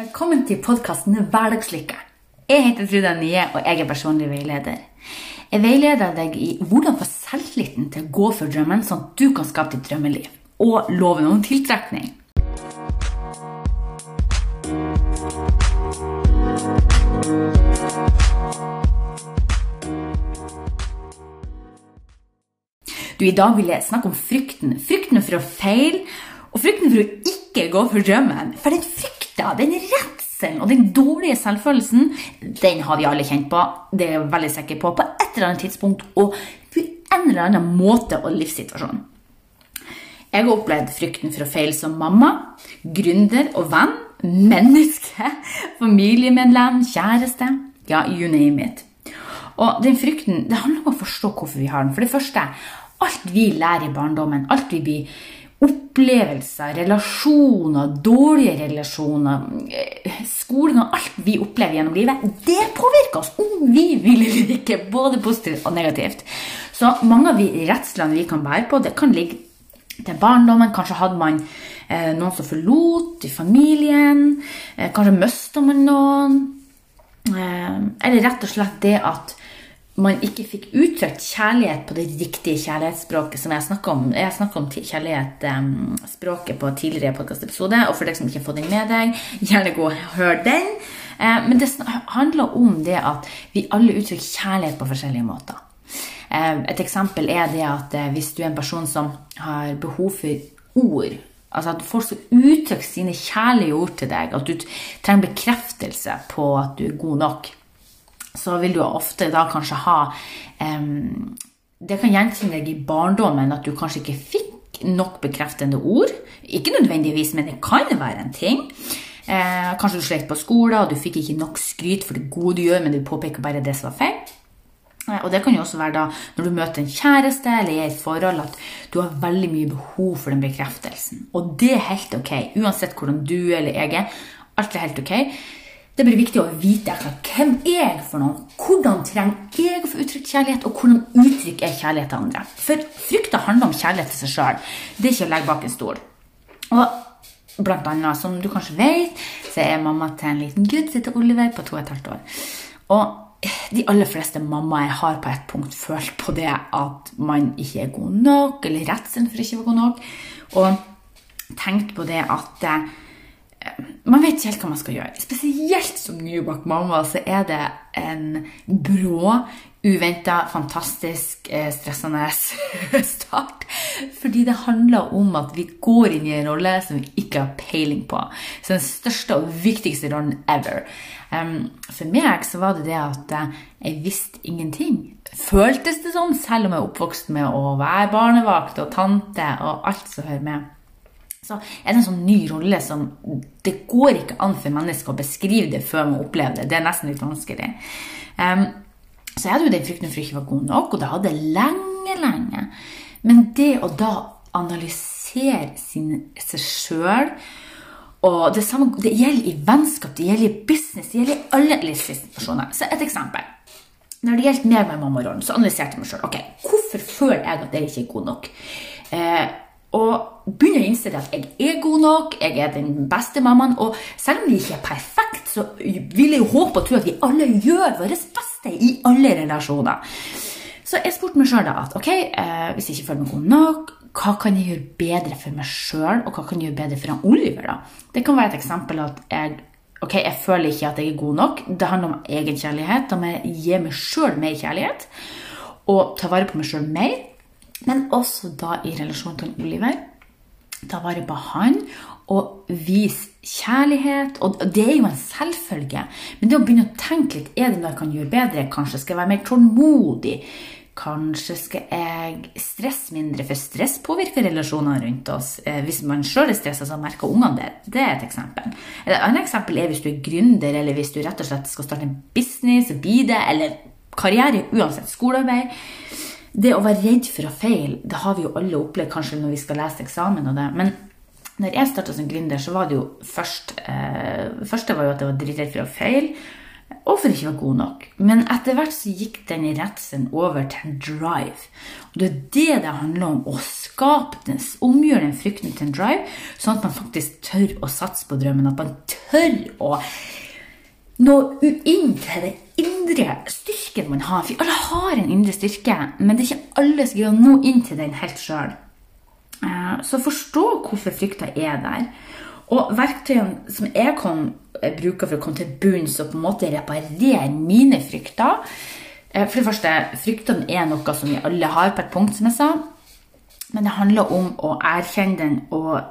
Velkommen til podkasten Hverdagslykke. Jeg heter Trude Nye, og jeg er personlig veileder. Jeg veileder deg i hvordan få selvtilliten til å gå for drømmen, sånn at du kan skape ditt drømmeliv. Og loven om tiltrekning. Du, I dag vil jeg snakke om frykten. Frykten for å feile, og frykten for å ikke gå for drømmen. For den frykta, den redselen og den dårlige selvfølelsen, den har vi alle kjent på. Det er jeg veldig sikker på på et eller annet tidspunkt og på en eller annen måte og livssituasjon. Jeg har opplevd frykten for å feile som mamma, gründer og venn, menneske, familiemedlem, kjæreste. Ja, you name it. Og den frykten, det handler om å forstå hvorfor vi har den. For det første, alt vi lærer i barndommen, alt vi blir opplevelser, relasjoner, dårlige relasjoner, eh, skolen og alt vi opplever gjennom livet, det påvirker oss om vi vil eller ikke, både positivt og negativt. Så mange av de redslene vi kan bære på, det kan ligge til barndommen. Kanskje hadde man eh, noen som forlot i familien. Eh, kanskje mista man noen. Eh, eller rett og slett det at man ikke fikk uttrykt kjærlighet på det riktige kjærlighetsspråket som jeg snakka om. Jeg snakka om kjærlighetsspråket på tidligere podkastepisode, og for deg som ikke har fått den med deg, gjerne gå og hør den. Eh, men det handler om det at vi alle uttrykker kjærlighet på forskjellige måter. Eh, et eksempel er det at eh, hvis du er en person som har behov for ord Altså at folk skal uttrykke sine kjærlige ord til deg, at du trenger bekreftelse på at du er god nok så vil du ofte da kanskje ha um, Det kan gjenkjenne deg i barndommen at du kanskje ikke fikk nok bekreftende ord. Ikke nødvendigvis, men det kan være en ting. Eh, kanskje du slet på skolen, og du fikk ikke nok skryt for det gode du gjør, men du påpeker bare det som var feil. Eh, og det kan jo også være da når du møter en kjæreste eller er i et forhold, at du har veldig mye behov for den bekreftelsen. Og det er helt ok, uansett hvordan du eller jeg er. Alt er helt ok. Det blir viktig å vite hvem er jeg for noen, hvordan trenger jeg å få uttrykt kjærlighet, og hvordan uttrykker jeg kjærlighet til andre. For frykta handler om kjærlighet til seg sjøl. Det er ikke å legge bak en stol. Og blant annet, som du kanskje vet, så er mamma til en liten gutt som heter Oliver på to og et halvt år. Og de aller fleste mammaer har på et punkt følt på det at man ikke er god nok, eller redselen for ikke å være god nok, og tenkt på det at man vet ikke helt hva man skal gjøre. Spesielt som nybakt mamma så er det en brå, uventa, fantastisk eh, stressende start. Fordi det handler om at vi går inn i en rolle som vi ikke har peiling på. Så den største og viktigste rollen ever. for meg så var det det at eh, jeg visste ingenting. Føltes det sånn, selv om jeg er oppvokst med å være barnevakt og tante og alt som hører med så er det en sånn ny rolle som Det går ikke an for mennesker å beskrive det før man opplever det. Det er nesten litt vanskelig. Um, så jeg hadde jo den frykten for ikke være god nok, og det hadde lenge, lenge. Men det å da analysere sin, seg sjøl og det, samme, det gjelder i vennskap, det gjelder i business, det gjelder i alle livssituasjoner. Så et eksempel. Når det gjelder meg med mammarollen, så analyserte jeg meg sjøl. Okay, hvorfor føler jeg at jeg ikke er god nok? Eh, og begynner å innse at jeg er god nok, jeg er den beste mammaen. Og selv om vi ikke er perfekt, så vil jeg jo håpe og tro at vi alle gjør vårt beste i alle relasjoner. Så jeg spurte meg sjøl at ok, eh, hvis jeg ikke føler meg god nok, hva kan jeg gjøre bedre for meg sjøl, og hva kan jeg gjøre bedre for han Oliver? da? Det kan være et eksempel at jeg ok, jeg føler ikke at jeg er god nok. Det handler om egenkjærlighet. Da må jeg gi meg sjøl mer kjærlighet og ta vare på meg sjøl mer. Men også da i relasjon til Oliver. Ta vare på han og vise kjærlighet. Og det er jo en selvfølge. Men det å begynne å tenke litt Er det noe jeg kan gjøre bedre? Kanskje skal jeg være mer tålmodig? Kanskje skal jeg stresse mindre, for stress påvirker relasjonene rundt oss. Eh, hvis man sjøl er stressa, så merker ungene det. Det er et eksempel. Et annet eksempel er hvis du er gründer, eller hvis du rett og slett skal starte en business, bli eller karriere, uansett skolearbeid. Det å være redd for å feile, det har vi jo alle opplevd kanskje når vi skal lese eksamen og det. Men når jeg starta som gründer, så var det jo først eh, første var jo at jeg var dritredd for å feile. Og for ikke å være god nok. Men etter hvert så gikk den redselen over til en drive. Og det er det det handler om. Å skape den, omgjøre den frykten til en drive, sånn at man faktisk tør å satse på drømmen. At man tør å nå inn til det indre styrken man har. For alle har en indre styrke, men det er ikke alle som greier å nå inn til den helt sjøl. Eh, så forstå hvorfor frykta er der. Og verktøyene som jeg kan eh, bruke for å komme til bunns og på en måte reparere mine frykter eh, For det første, fryktene er noe som vi alle har på et punkt, som jeg sa. Men det handler om å erkjenne den og,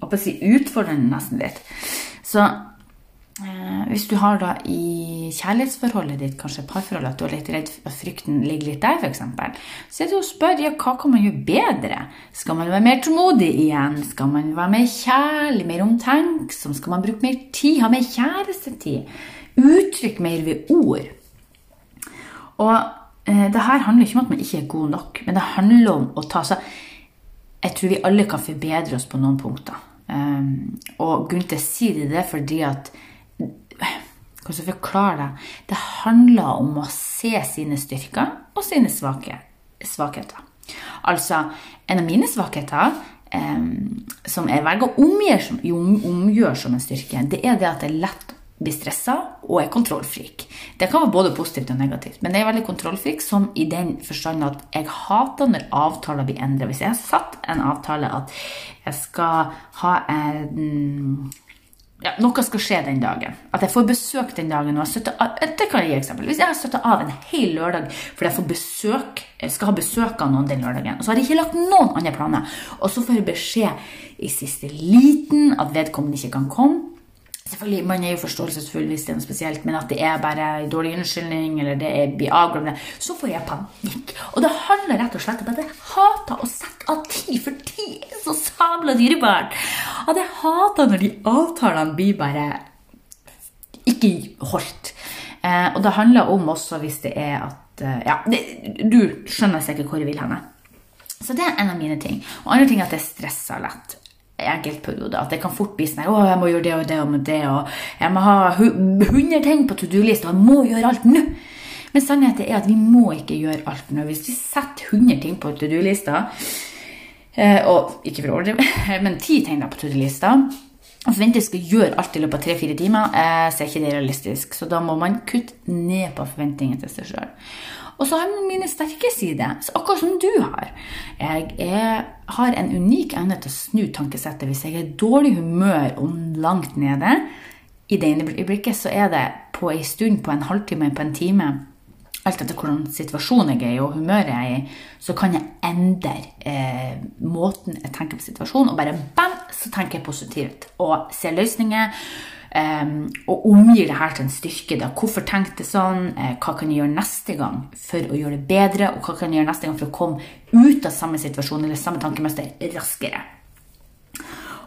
og si, utfordre den nesten litt. Så hvis du har da i kjærlighetsforholdet ditt, kanskje parforholdet, at du er litt redd at frykten ligger litt der, f.eks., så er det å spørre ja, hva kan man gjøre bedre? Skal man være mer tålmodig igjen? Skal man være mer kjærlig, mer omtenksom? Skal man bruke mer tid, ha mer kjærestetid? Uttrykke mer ved ord? Og eh, det her handler ikke om at man ikke er god nok, men det handler om å ta seg Jeg tror vi alle kan forbedre oss på noen punkter. Um, og grunnen til å si det, er fordi at skal jeg forklare det? Det handler om å se sine styrker og sine svakheter. Altså, en av mine svakheter, eh, som jeg velger å omgjøre som, omgjør som en styrke, det er det at jeg lett blir stressa og er kontrollfrik. Det kan være både positivt og negativt, men jeg er veldig kontrollfrik som i den forstand at jeg hater når avtaler blir endra. Hvis jeg har satt en avtale at jeg skal ha en ja, noe skal skje den dagen. At jeg får besøk den dagen. Og jeg av, det kan jeg gi eksempel. Hvis jeg har støtta av en hel lørdag fordi jeg får besøk, skal ha besøk av noen den lørdagen, og så har jeg ikke lagt noen andre planer, og så får jeg beskjed i siste liten at vedkommende ikke kan komme, Selvfølgelig, Man er jo forståelsesfull hvis det er noe spesielt, men at det er bare dårlig unnskyldning, eller det er blir avglemt, så får jeg panikk. Og det handler rett og slett om at jeg hater å sette av tid, for tid er så sabla dyrebart. Hater når de avtalene blir bare ikke holdt. Eh, og det handler om også hvis det er at eh, Ja, det, du skjønner sikkert hvor jeg vil hen. Så det er en av mine ting. Og andre ting er at jeg stresser lett enkeltperioder. At det kan fort bli sånn å, jeg må gjøre det og det og det, og jeg må ha 100 ting på to do-lista, jeg må gjøre alt nå. Men sannheten er at vi må ikke gjøre alt nå. Hvis vi setter 100 ting på to do-lista, og ikke for å overdrive, men ti ting på to do-lista, og forventer skal gjøre alt i løpet av tre-fire timer, jeg så er ikke det realistisk. Så da må man kutte ned på forventningene til seg sjøl. Og så har jeg mine sterke sider, akkurat som du har. Jeg er, har en unik evne til å snu tankesettet. Hvis jeg er i dårlig humør og langt nede, i det øyeblikket, så er det på en stund, på en halvtime, på en time alt etter hvordan situasjonen jeg er i og humøret jeg er i, så kan jeg endre eh, måten jeg tenker på situasjonen, og bare bam, så tenker jeg positivt og ser løsninger. Eh, og omgir det her til en styrke. Da. Hvorfor tenkte jeg sånn? Eh, hva kan jeg gjøre neste gang for å gjøre det bedre? Og hva kan jeg gjøre neste gang for å komme ut av samme situasjon eller samme tankemønster raskere?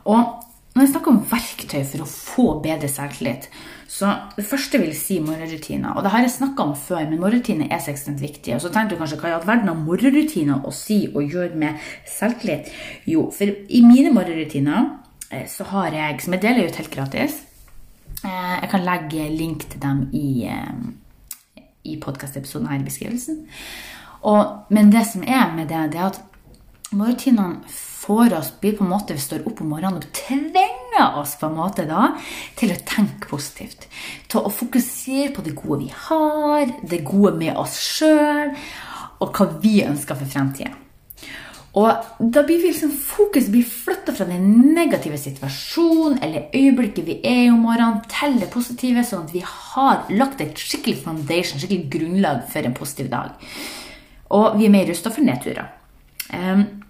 Og når jeg snakker om verktøy for å få bedre selvtillit, så det første vil si morgenrutiner. Og det har jeg snakka om før, men morgenrutiner er så ekstremt viktige. Og så tenkte du kanskje hva i all verden har morgenrutiner å si og gjøre med selvtillit? Jo, for i mine morgenrutiner eh, så har jeg, som jeg deler ut helt gratis Eh, jeg kan legge link til dem i, eh, i podkastepisoden her i beskrivelsen. Og, men det som er med det, det er at morgenrutinene får oss blir på en måte, Vi står opp om morgenen og tvinger oss på en måte da til å tenke positivt. Til å fokusere på det gode vi har, det gode med oss sjøl, og hva vi ønsker for fremtida. Og da blir vi liksom fokus blir flytta fra den negative situasjonen eller øyeblikket vi er i om morgenen, til det positive, sånn at vi har lagt et skikkelig foundation, skikkelig grunnlag for en positiv dag. Og vi er mer rusta for nedturer. Um,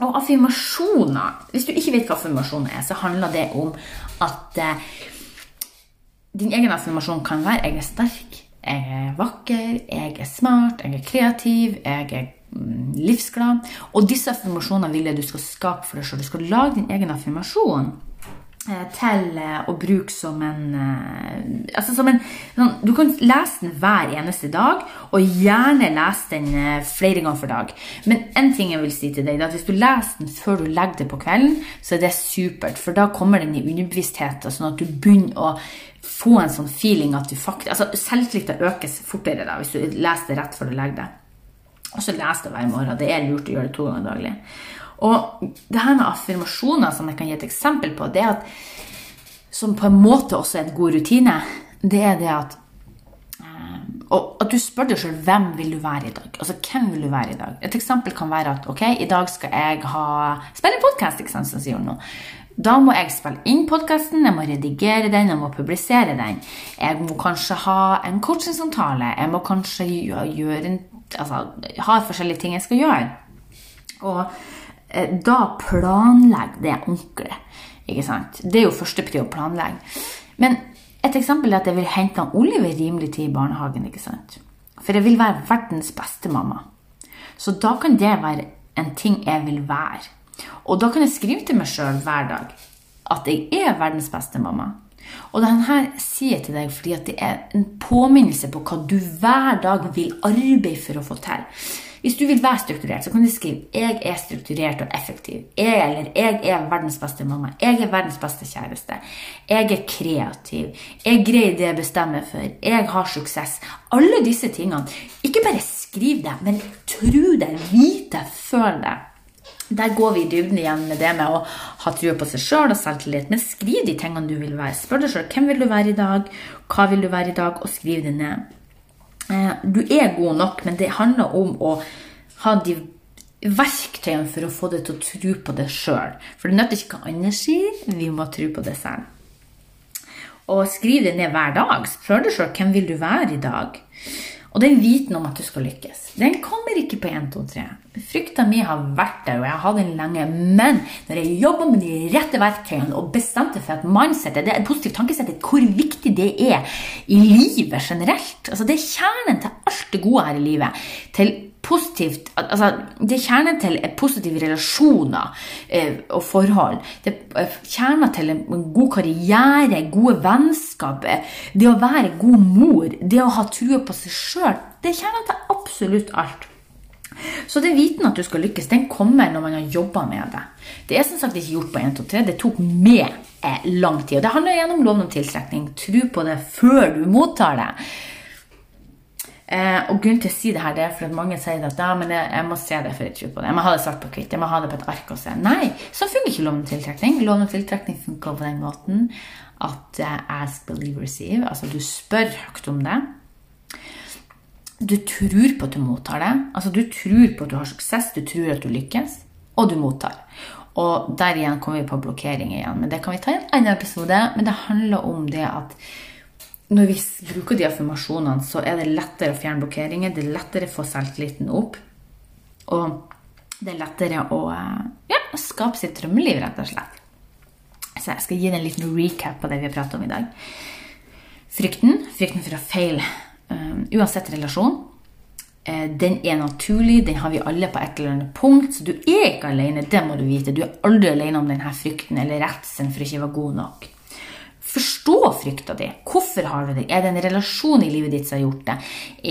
og affirmasjoner Hvis du ikke vet hva affirmasjoner er, så handler det om at eh, din egen affirmasjon kan være 'jeg er sterk', 'jeg er vakker', 'jeg er smart', 'jeg er kreativ', 'jeg er Mm, livsglad. Og disse affirmasjonene vil jeg du skal skape for deg sjøl. Du skal lage din egen affirmasjon. Eh, til eh, å bruke som en Altså som en sånn, Du kan lese den hver eneste dag, og gjerne lese den flere ganger for dag. Men en ting jeg vil si til deg, er at hvis du leser den før du legger det på kvelden, så er det supert, for da kommer den i underbevisstheten, sånn at du begynner å få en sånn feeling at du faktisk altså Selvtilliten økes fortere da, hvis du leser det rett før du legger det. Og så les det hver morgen. Det er lurt å gjøre det to ganger daglig. Og det her med affirmasjoner, som jeg kan gi et eksempel på, det at, som på en måte også er en god rutine, det er det at eh, og at du spør deg sjøl hvem vil du være i dag. Altså, hvem vil du være i dag? Et eksempel kan være at ok, i dag skal jeg ha spille podkast, som sier hun nå. Da må jeg spille inn podkasten, jeg må redigere den, jeg må publisere den. Jeg må kanskje ha en coachingsamtale, jeg må kanskje gjøre en, altså, ha forskjellige ting jeg skal gjøre. Og da planlegg det ordentlig. Ikke sant? Det er jo første pri å planlegge. Men et eksempel er at jeg vil hente Oliver rimelig tid i barnehagen. ikke sant? For jeg vil være verdens beste mamma. Så da kan det være en ting jeg vil være. Og da kan jeg skrive til meg sjøl hver dag at jeg er verdens beste mamma. Og denne sier jeg til deg fordi det er en påminnelse på hva du hver dag vil arbeide for å få til. Hvis du vil være strukturert, så kan du skrive 'Jeg er strukturert og effektiv'. Jeg, eller 'Jeg er verdens beste mamma'. 'Jeg er verdens beste kjæreste'. 'Jeg er kreativ'. 'Jeg greier det jeg bestemmer for'. 'Jeg har suksess'. Alle disse tingene. Ikke bare skriv det, men tro det, vit det, føl det. Der går vi i dybden igjen med det med å ha trua på seg sjøl og selvtillit. Men skriv de tingene du vil være. Spør deg sjøl hvem vil du være i dag, hva vil du være i dag, og skriv det ned. Eh, du er god nok, men det handler om å ha de verktøyene for å få deg til å tro på det sjøl. For det nytter ikke hva andre sier, vi må tro på det selv. Og skriv det ned hver dag. Spør deg sjøl hvem vil du være i dag. Og den viten om at du skal lykkes, den kommer ikke på 1, 2, 3. Frykta mi har vært der, og jeg har hatt den lenge. Men når jeg jobba med de rette verktøyene og bestemte for at mindsetet, det er et positivt tankesett, hvor viktig det er i livet generelt altså Det er kjernen til alt det gode her i livet. Til positivt altså, Det er kjernen til positive relasjoner eh, og forhold. Det er eh, kjernen til en god karriere, gode vennskap, eh, det å være god mor, det å ha trua på seg sjøl. Det er kjernen til absolutt alt. Så den viten at du skal lykkes, den kommer når man har jobba med det. Det er som sagt ikke gjort på 1, 2, 3. Det tok med eh, lang tid. Og det handler gjennom loven om tiltrekning. Tro på det før du mottar det. Eh, og grunnen til å si det her, det er for at mange sier at ja, men jeg, jeg må se det før jeg tror på det. Jeg må ha det svart på hvitt. Jeg må ha det på et ark og se. Nei, så fungerer ikke loven om tiltrekning. Loven om tiltrekning funker på den måten at eh, ask, believe, receive. Altså du spør høyt om det. Du tror på at du mottar det. Altså du tror på at du har suksess, du tror at du lykkes, og du mottar. Og der igjen kommer vi på blokkering igjen. Men det kan vi ta i en annen episode. Men det handler om det at når vi bruker de affirmasjonene, så er det lettere å fjerne blokkeringer. Det er lettere å få selvtilliten opp. Og det er lettere å ja, skape sitt drømmeliv, rett og slett. Så jeg skal gi deg en liten recap på det vi har pratet om i dag. Frykten, frykten for å feile um, uansett relasjon, uh, den er naturlig, den har vi alle på et eller annet punkt. Så du er ikke alene, det må du vite. Du er aldri alene om denne frykten eller redselen for å ikke være god nok. Forstå frykta di. Hvorfor har du det? Er det en relasjon i livet ditt som har gjort det?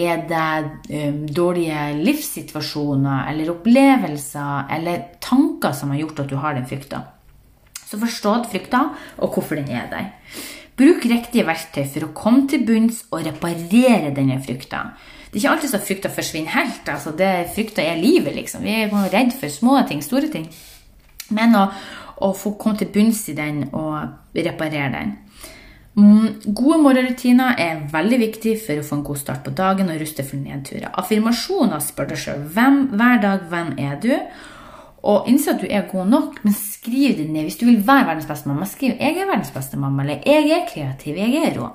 Er det um, dårlige livssituasjoner eller opplevelser eller tanker som har gjort at du har den frykta? Så forstå frykta, og hvorfor den er der. Bruk riktige verktøy for å komme til bunns og reparere denne frykta. Det er ikke alltid så frykta forsvinner helt. altså det Frykta er livet, liksom. Vi er redd for små ting, store ting. Men å, å få komme til bunns i den og reparere den. Mm, gode morgenrutiner er veldig viktig for å få en god start på dagen og ruste for nedturer. Affirmasjoner spør deg sjøl hver dag hvem er du og innse at du er god nok, men skriv det ned. Hvis du vil være verdens beste mamma, skriv 'Jeg er verdens beste mamma', eller 'Jeg er kreativ', 'Jeg er rå'.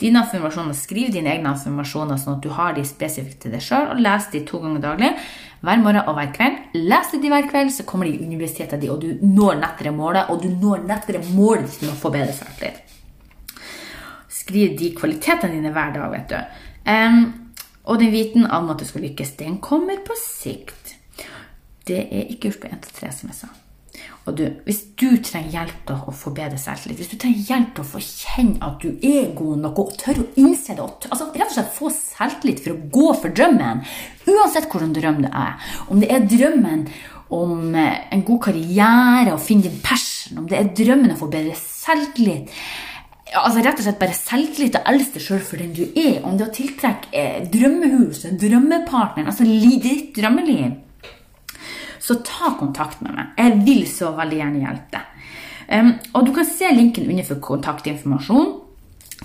Dine affirmasjoner, Skriv dine egne affirmasjoner, sånn at du har de spesifikt til deg sjøl, og les de to ganger daglig. Hver morgen og hver kveld. Les de hver kveld, så kommer de i universitetet ditt, og du når nettere målet, og du når nettere målet ditt med å få bedre selvtillit skrive de kvalitetene dine hver dag, vet du. Um, og den viten om at du skal lykkes, den kommer på sikt. Det er ikke gjort på 1 til 3, som jeg sa. Og du, hvis du trenger hjelp til å forbedre selvtillit, hvis du trenger hjelp til å få kjenne at du er god nok, og tør å innse det, altså, rett og slett få selvtillit for å gå for drømmen, uansett hvordan drøm det er, om det er drømmen om eh, en god karriere og finne din passion, om det er drømmen å få bedre selvtillit, altså rett og slett bare selvtillit og elske deg sjøl for den du er, om det å tiltrekke eh, drømmehuset, drømmepartneren, altså ditt drømmeliv så ta kontakt med meg. Jeg vil så veldig gjerne hjelpe deg. Um, og du kan se linken under for kontaktinformasjon.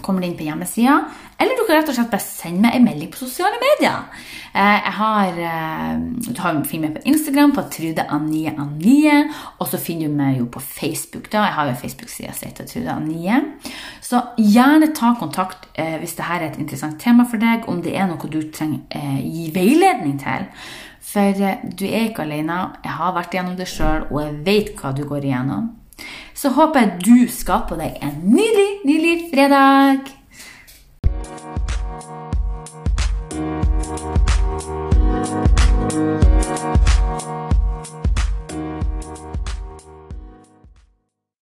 Kommer det inn på hjemmesida. Eller du kan rett og slett bare sende meg en melding på sosiale medier. Uh, jeg har, uh, du har finner meg på Instagram på Trude Anie Anie. Og så finner du meg jo på Facebook. da. Jeg har jo Facebook-sida som heter Trude Anie. Så gjerne ta kontakt uh, hvis dette er et interessant tema for deg, om det er noe du trenger gi veiledning til. For eh, du er ikke alene. Jeg har vært gjennom det sjøl, og jeg vet hva du går igjennom. Så håper jeg du skaper deg en nydelig, nydelig fredag.